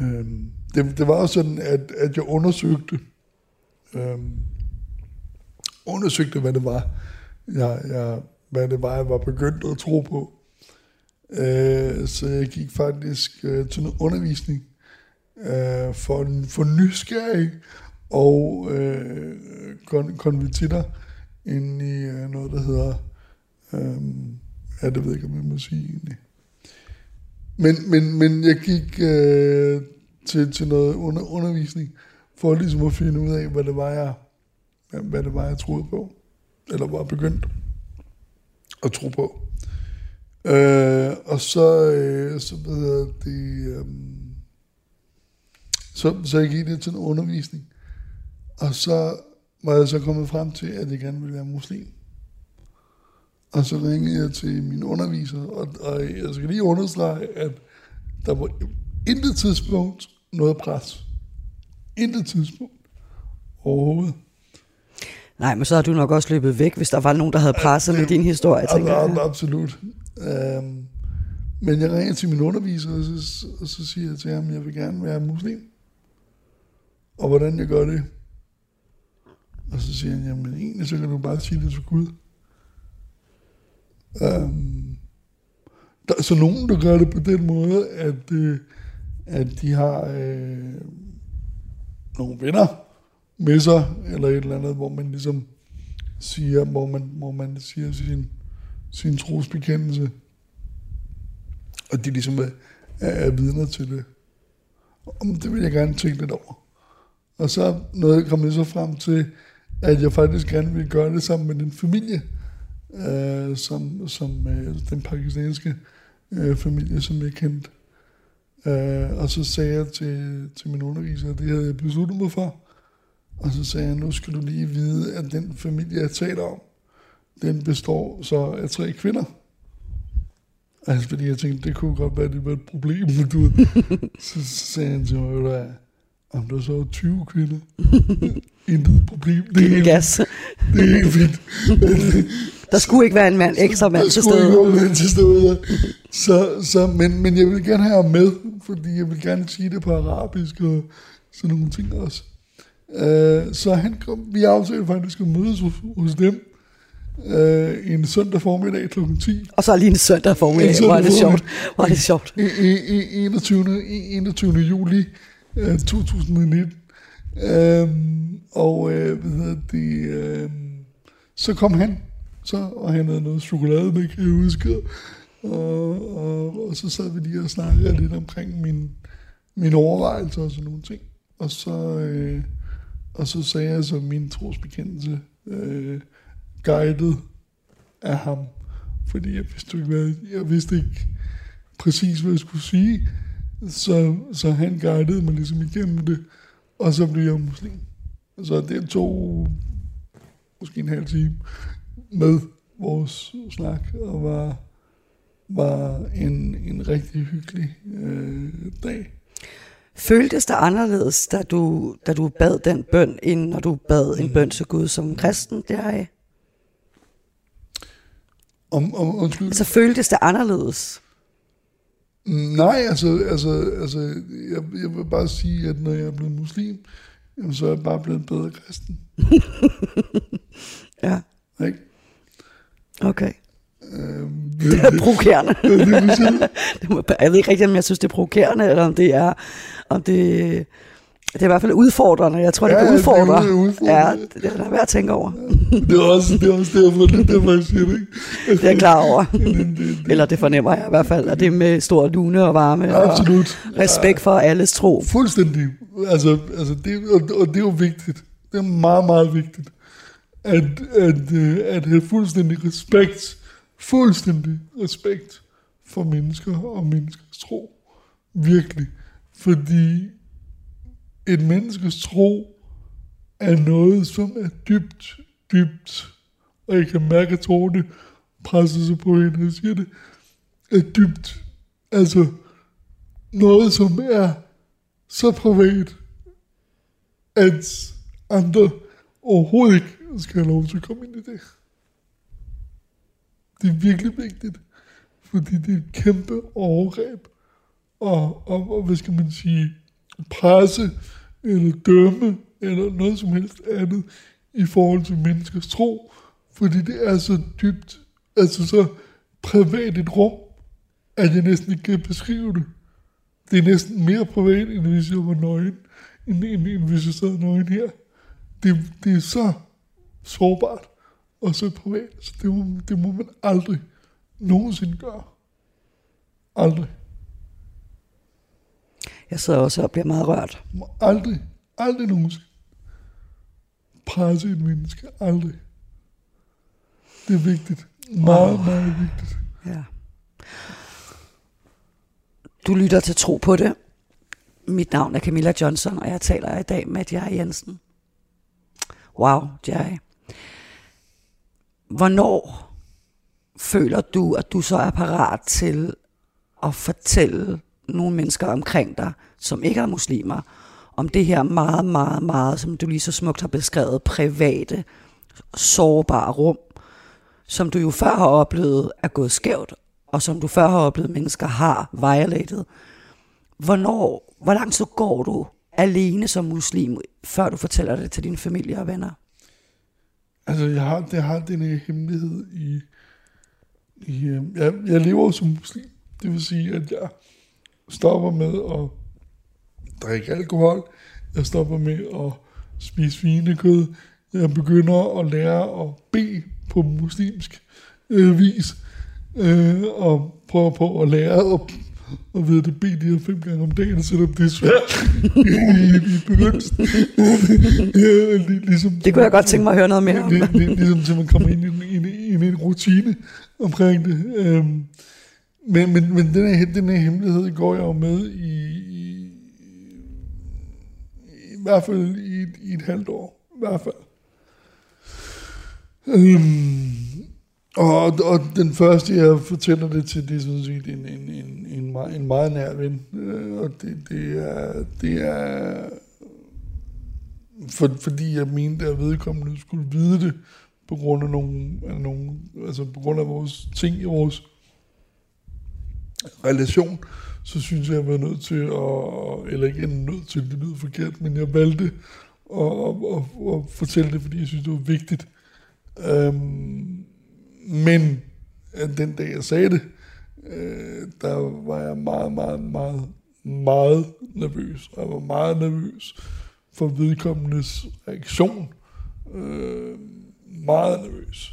um, det, det var også sådan, at, at jeg undersøgte, um, undersøgte, hvad det var, jeg, jeg, hvad det var, jeg var begyndt at tro på. Uh, så jeg gik faktisk uh, til noget undervisning øh, for, for nysgerrig og øh, kon, konvertitter ind i øh, noget, der hedder, Øh, ja, det ved jeg ikke, om jeg må sige egentlig. Men, men, men jeg gik øh, til, til noget under, undervisning, for ligesom at finde ud af, hvad det var, jeg, hvad det var, jeg troede på. Eller var begyndt at tro på. Øh, og så, øh, så ved jeg, det, øh, så, så jeg gik det til en undervisning. Og så var jeg så kommet frem til, at jeg gerne ville være muslim. Og så ringede jeg til min underviser, og, og jeg skal lige understrege, at der var intet tidspunkt noget pres. Intet tidspunkt overhovedet. Nej, men så har du nok også løbet væk, hvis der var nogen, der havde presset med din historie, tænker jeg. Absolut. Um, men jeg ringer til min underviser, og så, og så siger jeg til ham, at jeg vil gerne være muslim. Og hvordan jeg gør det, Og så siger han, jamen egentlig så kan du bare sige det til Gud. Um, der er så nogen, der gør det på den måde, at, øh, at de har øh, nogle venner med sig, eller et eller andet, hvor man ligesom siger, hvor man, hvor man siger sin, sin trosbekendelse, og de ligesom er, er vidner til det. Og det vil jeg gerne tænke lidt over. Og så noget kom jeg så frem til, at jeg faktisk gerne ville gøre det sammen med den familie, øh, som, som øh, den pakistanske øh, familie, som jeg kendte. Øh, og så sagde jeg til, til min underviser, at det havde jeg besluttet mig for. Og så sagde jeg, nu skal du lige vide, at den familie, jeg taler om, den består så af tre kvinder. Altså, fordi jeg tænkte, det kunne godt være, det var et problem, men du så, så sagde han til mig, at om der så er 20 kvinder, intet problem. Det er helt, gas. Det er helt fint. der skulle ikke være en mand, ekstra mand til stede. Der skulle ikke være en mand til stede. Så, så, men, men jeg vil gerne have ham med, fordi jeg vil gerne sige det på arabisk og sådan nogle ting også. Uh, så han kom, vi aftalte faktisk at mødes hos, hos dem uh, en søndag formiddag kl. 10. Og så lige en søndag formiddag, hvor er det sjovt. Hvor er det sjovt. I, i, 21. 21. juli Øh, uh, 2019. Øhm, og øh, hvad hedder det, øh, så kom han, så, og han havde noget chokolade med, kan jeg huske. Og, og, og så sad vi lige og snakkede lidt omkring min, min overvejelser og sådan nogle ting. Og så, øh, og så sagde jeg så min trosbekendelse, øh, guidet af ham. Fordi jeg vidste ikke, hvad, jeg vidste ikke præcis, hvad jeg skulle sige. Så, så han guidede mig ligesom igennem det, og så blev jeg muslim. Så det tog måske en halv time med vores snak, og var, var en, en rigtig hyggelig øh, dag. Føltes det anderledes, da du, da du bad den bøn, end når du bad en bøn til Gud som kristen der? Om, om, undskyld. Altså føltes det anderledes? Nej, altså, altså, altså jeg, jeg vil bare sige, at når jeg er blevet muslim, jamen, så er jeg bare blevet en bedre kristen. ja. Ikke? Okay. Øhm, det er provokerende. det må, jeg ved ikke rigtig, om jeg synes, det er provokerende, eller om det er, om det, det er i hvert fald udfordrende. Jeg tror, ja, det kan udfordre. Det er udfordrende. Ja, det, det er værd at tænke over. Ja, det, er også, det er også derfor, det er siger det. Ikke? Det er jeg klar over. Eller det fornemmer jeg i hvert fald, at det med stor lune og varme. Absolut. Og respekt for alles tro. Fuldstændig. Altså, altså det, og, og det er jo vigtigt. Det er meget, meget vigtigt. At, at, øh, at have fuldstændig respekt fuldstændig respekt for mennesker og menneskers tro. Virkelig. Fordi et menneskes tro er noget, som er dybt, dybt, og jeg kan mærke, at tårne presser sig på hende, og siger det, er dybt. Altså, noget, som er så privat, at andre overhovedet ikke skal have lov til at komme ind i det. Det er virkelig vigtigt, fordi det er et kæmpe overgreb. Og, og, og hvad skal man sige, presse eller dømme eller noget som helst andet i forhold til menneskers tro, fordi det er så dybt, altså så privat et rum, at jeg næsten ikke kan beskrive det. Det er næsten mere privat, end hvis jeg var nøgen, end, end, end hvis jeg sad nøgen her. Det, det er så sårbart og så privat. Så det må, det må man aldrig nogensinde gøre. Aldrig. Jeg sidder også og bliver meget rørt. Må aldrig, aldrig nogensinde presse et menneske. Aldrig. Det er vigtigt. Meget, oh. meget vigtigt. Ja. Du lytter til Tro på det. Mit navn er Camilla Johnson, og jeg taler i dag med Jerry Jensen. Wow, Jerry. Hvornår føler du, at du så er parat til at fortælle nogle mennesker omkring dig, som ikke er muslimer, om det her meget, meget, meget, som du lige så smukt har beskrevet, private, sårbare rum, som du jo før har oplevet er gået skævt, og som du før har oplevet, mennesker har violated. Hvornår, hvor langt så går du alene som muslim, før du fortæller det til dine familie og venner? Altså, jeg har, det har den her hemmelighed i... i øh, jeg, jeg lever som muslim. Det vil sige, at jeg stopper med at drikke alkohol. Jeg stopper med at spise svinekød. Jeg begynder at lære at bede på muslimsk øh, vis. Øh, og prøver på at lære at og ved det bede de her fem gange om dagen, selvom det er svært i, i begyndelsen. ja, lig- ligesom, Det kunne jeg godt tænke mig at høre noget mere om. Lig- lig- Ligesom til man kommer ind i, en- i- i en rutine omkring det. Øhm, men, men, men den, her, den her hemmelighed går jeg jo med i, i, i hvert fald i, et- i et halvt år. I hvert fald. Øhm, og, og den første, jeg fortæller det til, det er sådan set en, en, en, en, meget, en meget nær ven. Øh, og det, det, er, det er for, fordi jeg mente, at vedkommende skulle vide det, på grund af nogle, af nogle altså på grund af vores ting i vores relation, så synes jeg, jeg var nødt til at, eller ikke nødt til, det lyder forkert, men jeg valgte at, at, at, at fortælle det, fordi jeg synes, det var vigtigt. Øhm, men at den dag, jeg sagde det, øh, der var jeg meget, meget, meget, meget nervøs. Og jeg var meget nervøs for vedkommendes reaktion. Øh, meget nervøs.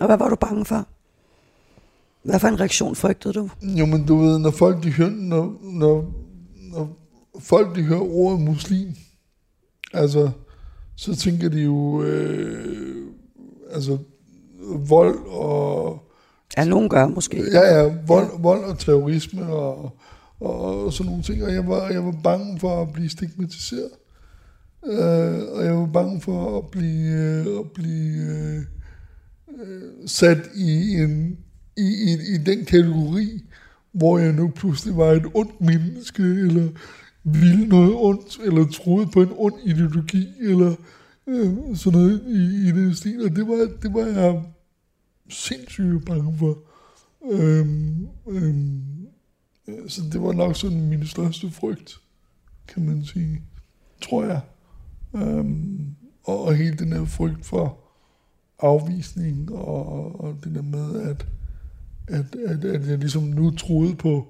Og hvad var du bange for? Hvad for en reaktion frygtede du? Jo, men du ved, når folk de hører, når, når, når folk de hører ordet muslim, altså, så tænker de jo, øh, altså, vold og, Ja, nogen gør måske. ja, ja, vold, vold og terrorisme og, og, og sådan nogle ting, og jeg var, jeg var bange for at blive stigmatiseret. Øh, og jeg var bange for at blive, øh, at blive øh, øh, sat i, en, i, i, i den kategori, hvor jeg nu pludselig var et ondt menneske, eller ville noget ondt, eller troede på en ond ideologi, eller øh, sådan noget i, i den stil. Og det var, det var jeg sindssygt bange for. Øhm, øhm, øh, så det var nok sådan min største frygt, kan man sige, tror jeg. Øhm, og, og hele den her frygt for afvisning, og, og det der med, at, at, at, at jeg ligesom nu troede på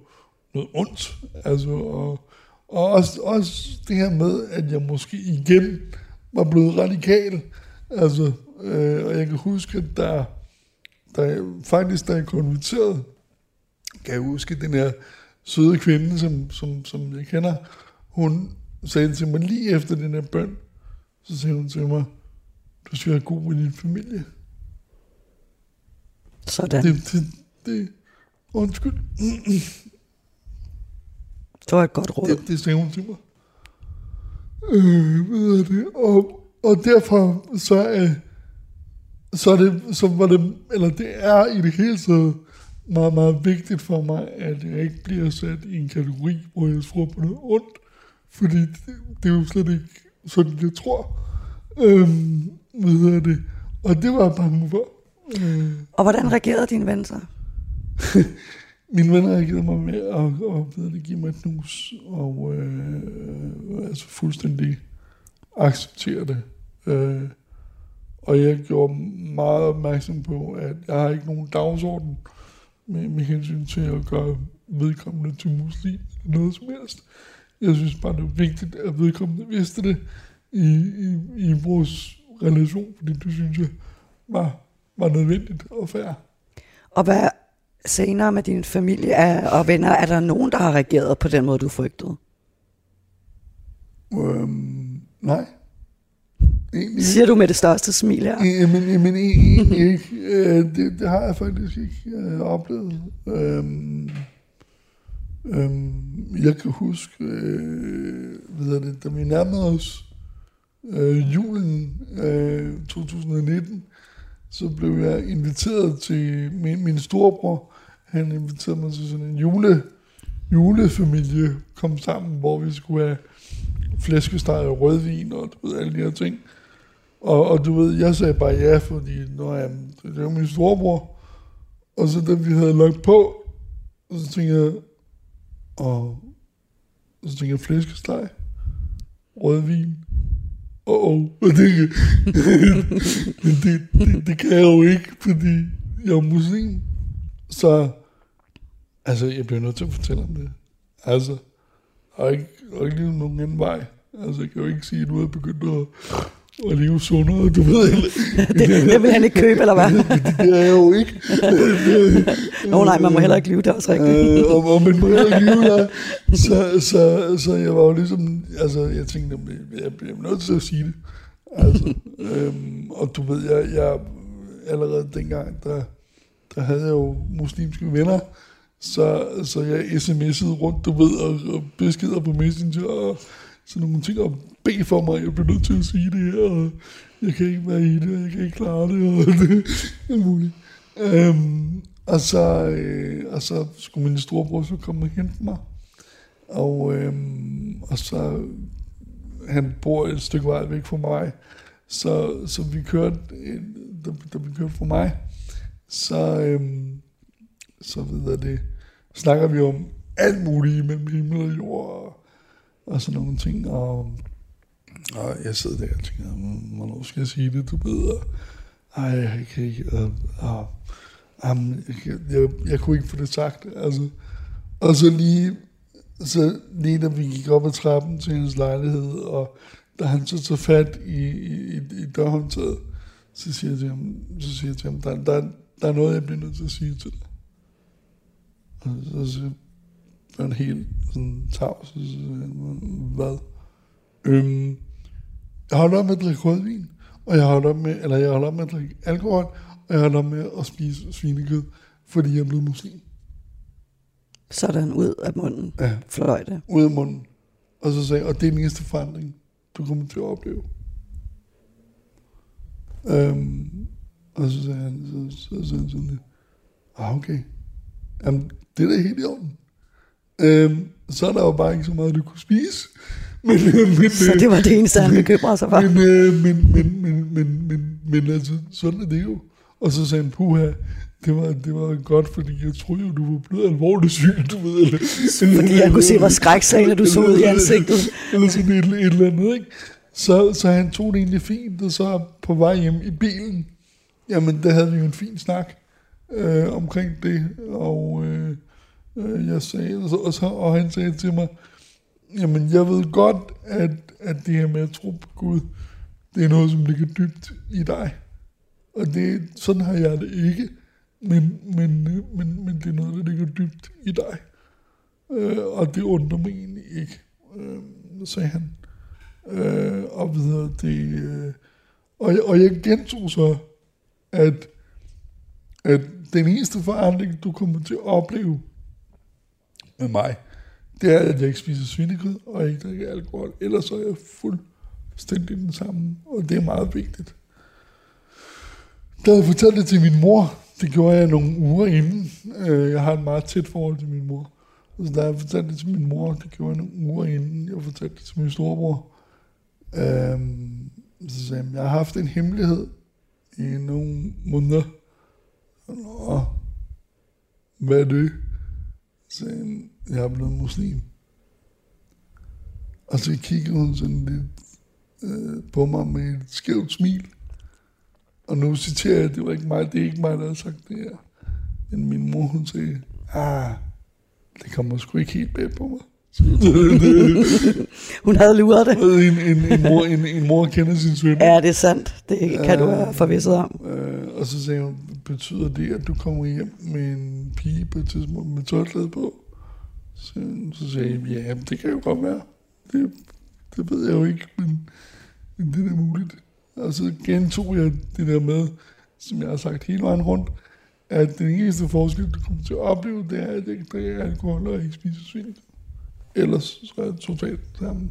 noget ondt. Altså, og, og også, også det her med, at jeg måske igen var blevet radikal. Altså, øh, og jeg kan huske, at der, der jeg, faktisk, da jeg konverterede, kan jeg huske den her søde kvinde, som, som, som jeg kender, hun sagde til mig lige efter den her bøn, så sagde hun til mig, du skal være god med din familie. Sådan. Det, det, det, undskyld, Det var et godt råd. det, det sagde hun til mig. Øh, er det? Og, og derfor så er, så er det, så var det, eller det er i det hele taget meget, meget vigtigt for mig, at jeg ikke bliver sat i en kategori, hvor jeg tror på noget ondt, fordi det, det er jo slet ikke sådan, jeg tror. Øhm, hvad hedder det? Og det var jeg bange for. Øh, Og hvordan reagerede din ven så? Mine venner har givet mig med at, og, ved det, give mig et nus, og øh, altså fuldstændig acceptere det. Øh, og jeg gjorde meget opmærksom på, at jeg har ikke nogen dagsorden med, med hensyn til at gøre vedkommende til muslim eller noget som helst. Jeg synes bare, det er vigtigt, at vedkommende vidste det i, i, i vores relation, fordi det synes jeg var, var nødvendigt og fair. Og hvad senere med din familie og venner, er der nogen, der har reageret på den måde, du frygtede? Øhm, nej. Egentlig Siger du med det største smil her? Jamen, jamen egentlig ikke. Øh, det, det har jeg faktisk ikke øh, oplevet. Øhm, øhm, jeg kan huske, øh, hedder det, da vi nærmede os øh, julen øh, 2019, så blev jeg inviteret til min, min storebror. Han inviterede mig til sådan en jule, julefamilie, kom sammen, hvor vi skulle have flæskesteg og rødvin og du ved, alle de her ting. Og, og du ved, jeg sagde bare ja, fordi nå, jeg, det er jo min storebror. Og så da vi havde lagt på, så tænkte jeg, og så tænkte jeg flæskesteg, rødvin, åh, oh, og det, det, det, det kan jeg jo ikke, fordi jeg er muslim. Så, altså, jeg bliver nødt til at fortælle om det. Altså, der er ikke, der er ikke lige nogen anden vej. Altså, jeg kan jo ikke sige, at nu er jeg begyndt at, at leve sundere, du ved. det, det vil han ikke købe, eller hvad? det, det er jeg jo ikke. Nå nej, man må heller ikke lyve, det er også rigtigt. øh, og, og man må heller ikke lyve der. Så, så, så jeg var jo ligesom, altså, jeg tænkte, jeg, jeg bliver nødt til at sige det. Altså, øhm, og du ved, jeg, jeg allerede dengang, der, der havde jeg jo muslimske venner, så, så jeg sms'ede rundt, du ved, og, og beskeder på Messenger, og sådan nogle ting, og bede for mig, jeg bliver nødt til at sige det her, og jeg kan ikke være i det, og jeg kan ikke klare det, og det er muligt. Øhm, og, så, øh, og så skulle min storebror så komme og hente mig, og, øhm, og så, han bor et stykke vej væk fra mig, så, så vi kørte, øh, da, da vi kørte fra mig, så, øhm, så videre. Det, snakker vi om alt muligt mellem himmel og jord, og, og sådan nogle ting, og, og jeg sidder der og tænker, hvornår skal jeg sige det, du ved, ej, jeg kan ikke, og, og, um, jeg, jeg, jeg kunne ikke få det sagt, altså, og så lige, så lige da vi gik op ad trappen til hendes lejlighed, og da han så tager fat i, i, i dørhåndtaget, så siger jeg til ham, så siger jeg til ham, der, der, der er noget, jeg bliver nødt til at sige til dig. Og så, så var han helt sådan tavs, så hvad? Øhm, jeg holder op med at drikke rødvin, og jeg holder op med, eller jeg holder op med at drikke alkohol, og jeg holder op med at spise svinekød, fordi jeg er blevet muslim. Sådan ud af munden. Ja. Fløj det. Ud af munden. Og så sagde jeg, og det er den eneste forandring, du kommer til at opleve. Øhm, og så sagde han, så, så, så, så sådan lidt, ah, okay. Jamen, det er da helt i orden. Øhm, så er der jo bare ikke så meget, du kunne spise. Men, men, Så det var det eneste, han bekymrede sig for. men, øh, men, men, men, men, men, men altså, sådan er det jo. Og så sagde han, puha, det var, det var godt, fordi jeg troede jo, du var blevet alvorligt syg, du ved. Eller, Fordi jeg kunne se, hvor skrækslagende du så ud i ansigtet. Eller sådan et, et eller andet, ikke? Så, så han tog det egentlig fint, og så på vej hjem i bilen, jamen der havde vi jo en fin snak øh, omkring det, og øh, øh, jeg sagde, og, så, og, så, og han sagde til mig, jamen jeg ved godt, at, at det her med at tro på Gud, det er noget, som ligger dybt i dig. Og det, sådan har jeg det ikke, men, men, men, men det er noget, der ligger dybt i dig. Øh, og det undrer mig egentlig ikke, øh, sagde han. Øh, og videre det... Øh, og, jeg, og jeg gentog så, at, at den eneste forandring, du kommer til at opleve med mig, det er, at jeg ikke spiser svinekød, og ikke drikker alkohol. Ellers så er jeg fuldstændig den samme, og det er meget vigtigt. Da jeg fortalte det til min mor, det gjorde jeg nogle uger inden. Øh, jeg har et meget tæt forhold til min mor. Så da jeg fortalte det til min mor, det gjorde jeg nogle uger inden, jeg fortalte det til min storebror. Øhm, så sagde jeg, jeg har haft en hemmelighed i nogle måneder. Nå, hvad er det? Så sagde han, jeg er blevet muslim. Og så kiggede hun sådan lidt øh, på mig med et skævt smil. Og nu citerer jeg, det var ikke mig, det er ikke mig, der har sagt det her. Men min mor, hun sagde, ah, det kommer sgu ikke helt bag på mig. Hun havde luret det. en, en, en, mor, en, en mor kender sin søn. Ja, det er sandt. Det kan du være forvisset om. Øh, og så sagde hun, betyder det, at du kommer hjem med en pige på et tidspunkt med tørklæde på? Så, så sagde jeg, ja, det kan jo godt være. Det, det ved jeg jo ikke, men, men det er muligt. Og så gentog jeg det der med, som jeg har sagt hele vejen rundt, at den eneste forskel, du kommer til at opleve, det er, at jeg ikke drikker alkohol og ikke spiser svin. Ellers så er jeg totalt sammen.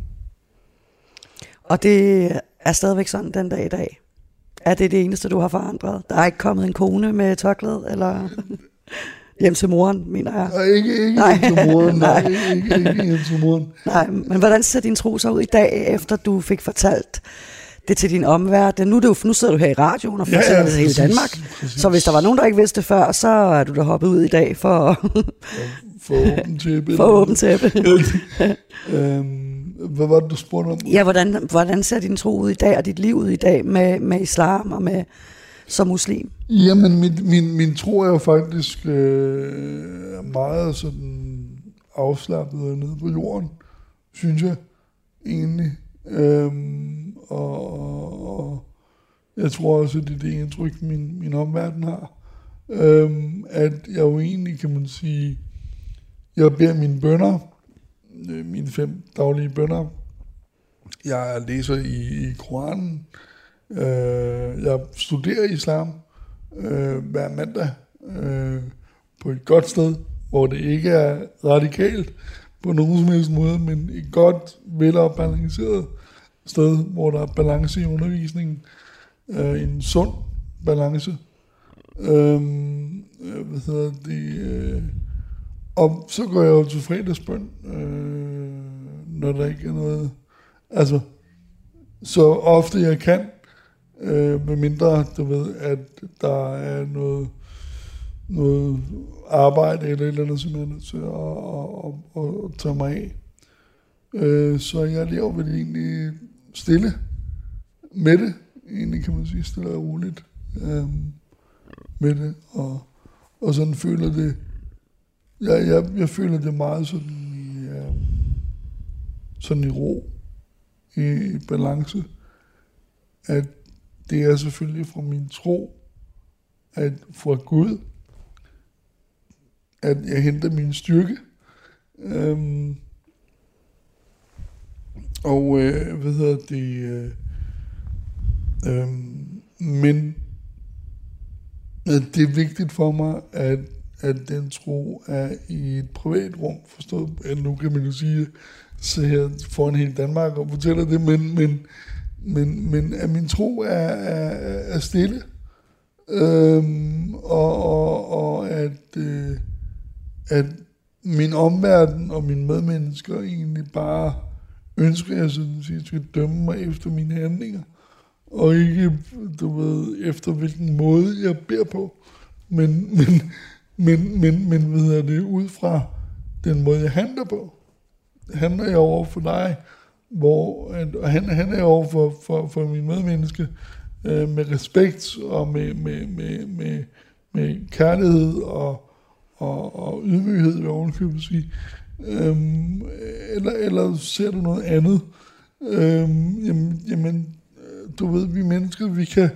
Og det er stadigvæk sådan den dag i dag. Er det det eneste, du har forandret? Der er ikke kommet en kone med tørklæde, eller hjem til moren, mener jeg. Og ikke, ikke Nej. nej. til moren, nej, Nej. ikke, ikke, ikke hjem til moren. Nej, men hvordan ser din tro så ud i dag, efter du fik fortalt det til din omverden? Nu, er du, nu sidder du her i radioen og Ja, ja, fortæller det til hele Danmark. præcis. Så hvis der var nogen, der ikke vidste det før, så er du da hoppet ud i dag for, For åben tæppe. for åben tæppe. øhm, Hvad var det, du spurgte om? Ja, hvordan, hvordan ser din tro ud i dag, og dit liv ud i dag med, med islam og med som muslim? Jamen, min, min, min tro er jo faktisk øh, meget sådan afslappet og nede på jorden, synes jeg egentlig. Øhm, og, og, og jeg tror også, at det er det indtryk, min, min omverden har. Øhm, at jeg jo egentlig, kan man sige, jeg beder mine bønder, øh, mine fem daglige bønder. Jeg læser i, i Koranen. Øh, jeg studerer islam øh, hver mandag øh, på et godt sted, hvor det ikke er radikalt på nogen som helst måde, men et godt, velafbalanceret sted, hvor der er balance i undervisningen. Øh, en sund balance. Øhm, øh, hvad hedder det? Øh, og så går jeg jo til fredagsbøn, øh, når der ikke er noget... Altså, så ofte jeg kan, øh, med mindre du ved, at der er noget, noget arbejde eller et eller andet, som jeg er nødt til at, at, at, at tage mig af. Øh, så jeg lever vel egentlig stille med det, egentlig kan man sige, stille og roligt øh, med det, og, og sådan føler det, jeg, jeg, jeg føler det meget sådan i, øh, sådan i ro, i, i balance, at det er selvfølgelig fra min tro, at fra Gud, at jeg henter min styrke. Øhm, og øh, hvad hedder det? Øh, øh, men at det er vigtigt for mig, at, at den tro er i et privat rum, forstået, at nu kan man jo sige, så her foran hele Danmark og fortæller det, men, men, men, men at min tro er, er, er stille, øhm, og, og, og at, øh, at min omverden og mine medmennesker egentlig bare ønsker, jeg sådan at skal dømme mig efter mine handlinger, og ikke, du ved, efter hvilken måde jeg beder på, men, men, men, men, men ved jeg det, ud fra den måde, jeg handler på. Handler jeg over for dig, hvor at, og han, han er over for, for, for min medmenneske øh, med respekt og med, med, med, med, med kærlighed og, og, og ydmyghed, vil jeg ovenkøbet sige. Øhm, eller, eller ser du noget andet? Øhm, jamen, jamen, øh, du ved, vi mennesker, vi kan,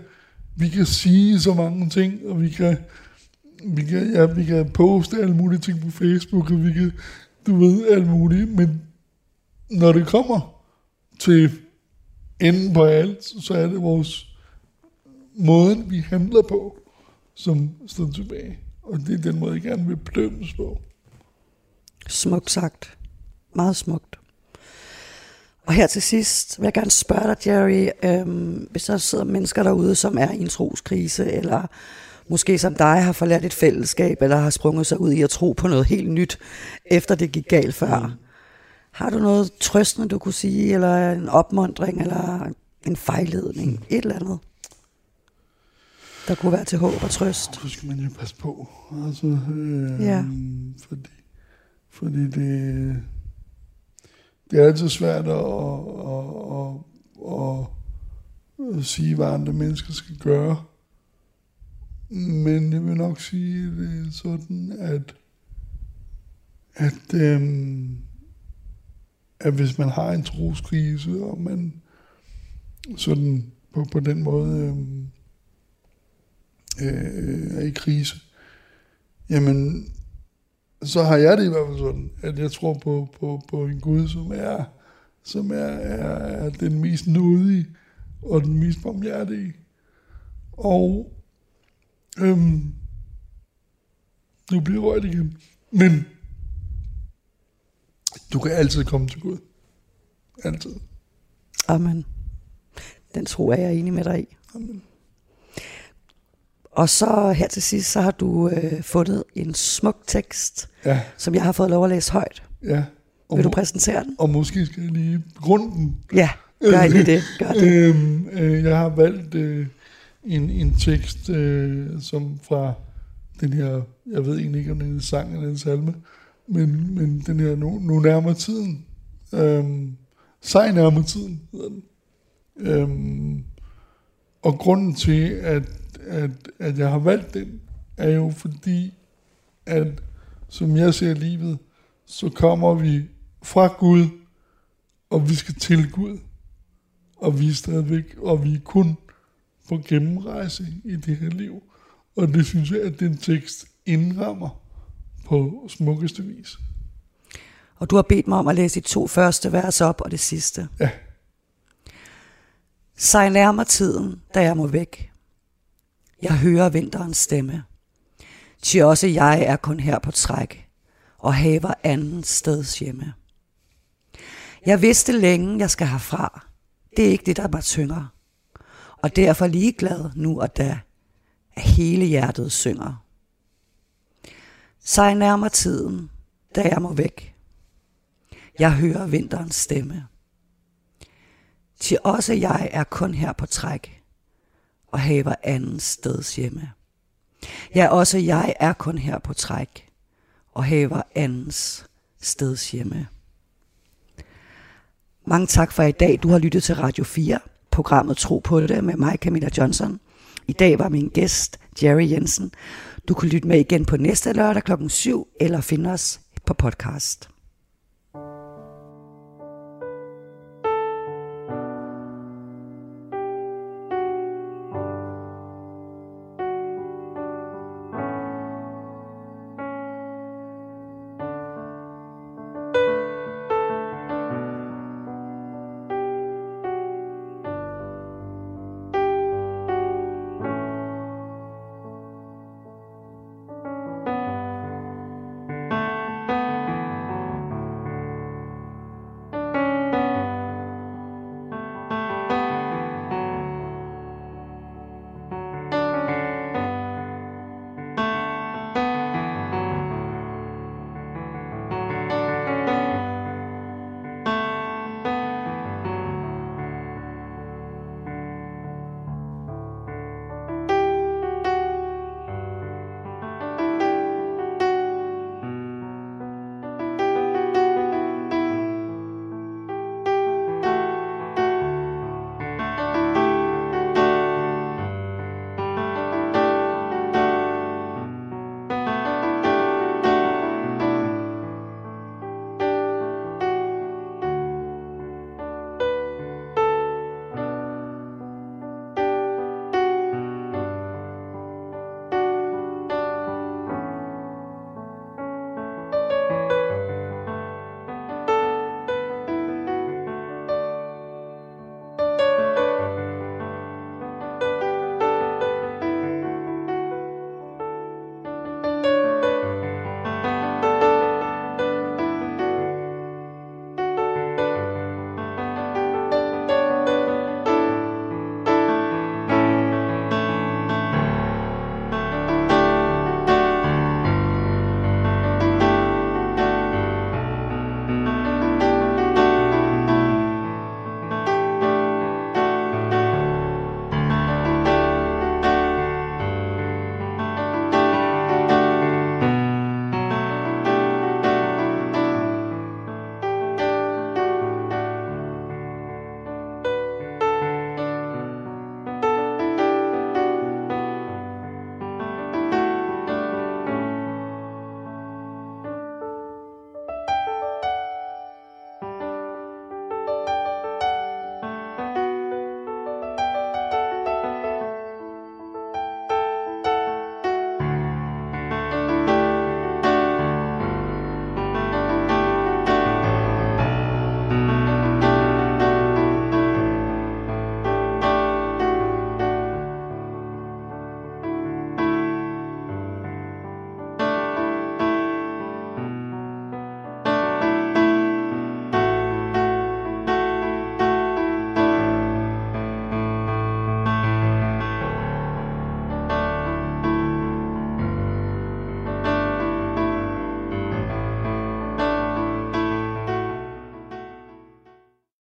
vi kan sige så mange ting, og vi kan, vi kan, ja, vi kan poste alle mulige ting på Facebook, og vi kan, du ved, alt muligt, men når det kommer til enden på alt, så er det vores måden, vi handler på, som står tilbage. Og det er den måde, jeg gerne vil bedømmes på. Smukt sagt. Meget smukt. Og her til sidst vil jeg gerne spørge dig, Jerry, øhm, hvis der sidder mennesker derude, som er i en troskrise, eller måske som dig har forladt et fællesskab, eller har sprunget sig ud i at tro på noget helt nyt, efter det gik galt før. Mm. Har du noget trøstende, du kunne sige, eller en opmundring, eller en fejledning, mm. et eller andet, der kunne være til håb og trøst? Så skal man jo passe på. Altså, øh, Ja. Fordi, fordi det, det er altid svært at, at, at, at, at sige, hvad andre mennesker skal gøre. Men jeg vil nok sige det er sådan, at, at, øhm, at hvis man har en troskrise, og man sådan på, på den måde øhm, øh, er i krise, jamen så har jeg det i hvert fald sådan, at jeg tror på, på, på en Gud, som er, som er, er, er den mest nådige og den mest barmhjertige. Og øhm, nu bliver jeg rørt igen. Men du kan altid komme til Gud. Altid. Amen. Den tro er jeg enig med dig i. Amen. Og så her til sidst, så har du øh, fundet en smuk tekst, Ja, som jeg har fået lov at læse højt. ja. Og, Vil du præsentere den? og måske skal jeg lige begrunde den. Ja, gør lige det. Gør det. Øhm, øh, jeg har valgt øh, en, en tekst, øh, som fra den her, jeg ved egentlig ikke, om det er en sang eller en salme, men, men den her, nu, nu nærmer tiden, øhm, Sej nærmere tiden, hedder den. Øhm, og grunden til, at, at, at jeg har valgt den, er jo fordi, at som jeg ser livet, så kommer vi fra Gud, og vi skal til Gud. Og vi er stadigvæk, og vi er kun på gennemrejse i det her liv. Og det synes jeg, at den tekst indrammer på smukkeste vis. Og du har bedt mig om at læse de to første vers op og det sidste. Ja. Sej nærmer tiden, da jeg må væk. Jeg hører vinterens stemme. Til også jeg er kun her på træk, og haver anden steds hjemme. Jeg vidste længe, jeg skal herfra. Det er ikke det, der mig tynger. Og derfor ligeglad nu og da, at hele hjertet synger. Sej nærmer tiden, da jeg må væk. Jeg hører vinterens stemme. Til også jeg er kun her på træk, og haver anden steds hjemme. Ja, også jeg er kun her på træk, og haver andens steds hjemme. Mange tak for i dag. Du har lyttet til Radio 4, programmet Tro på det med mig, Camilla Johnson. I dag var min gæst Jerry Jensen. Du kan lytte med igen på næste lørdag klokken 7 eller finde os på podcast.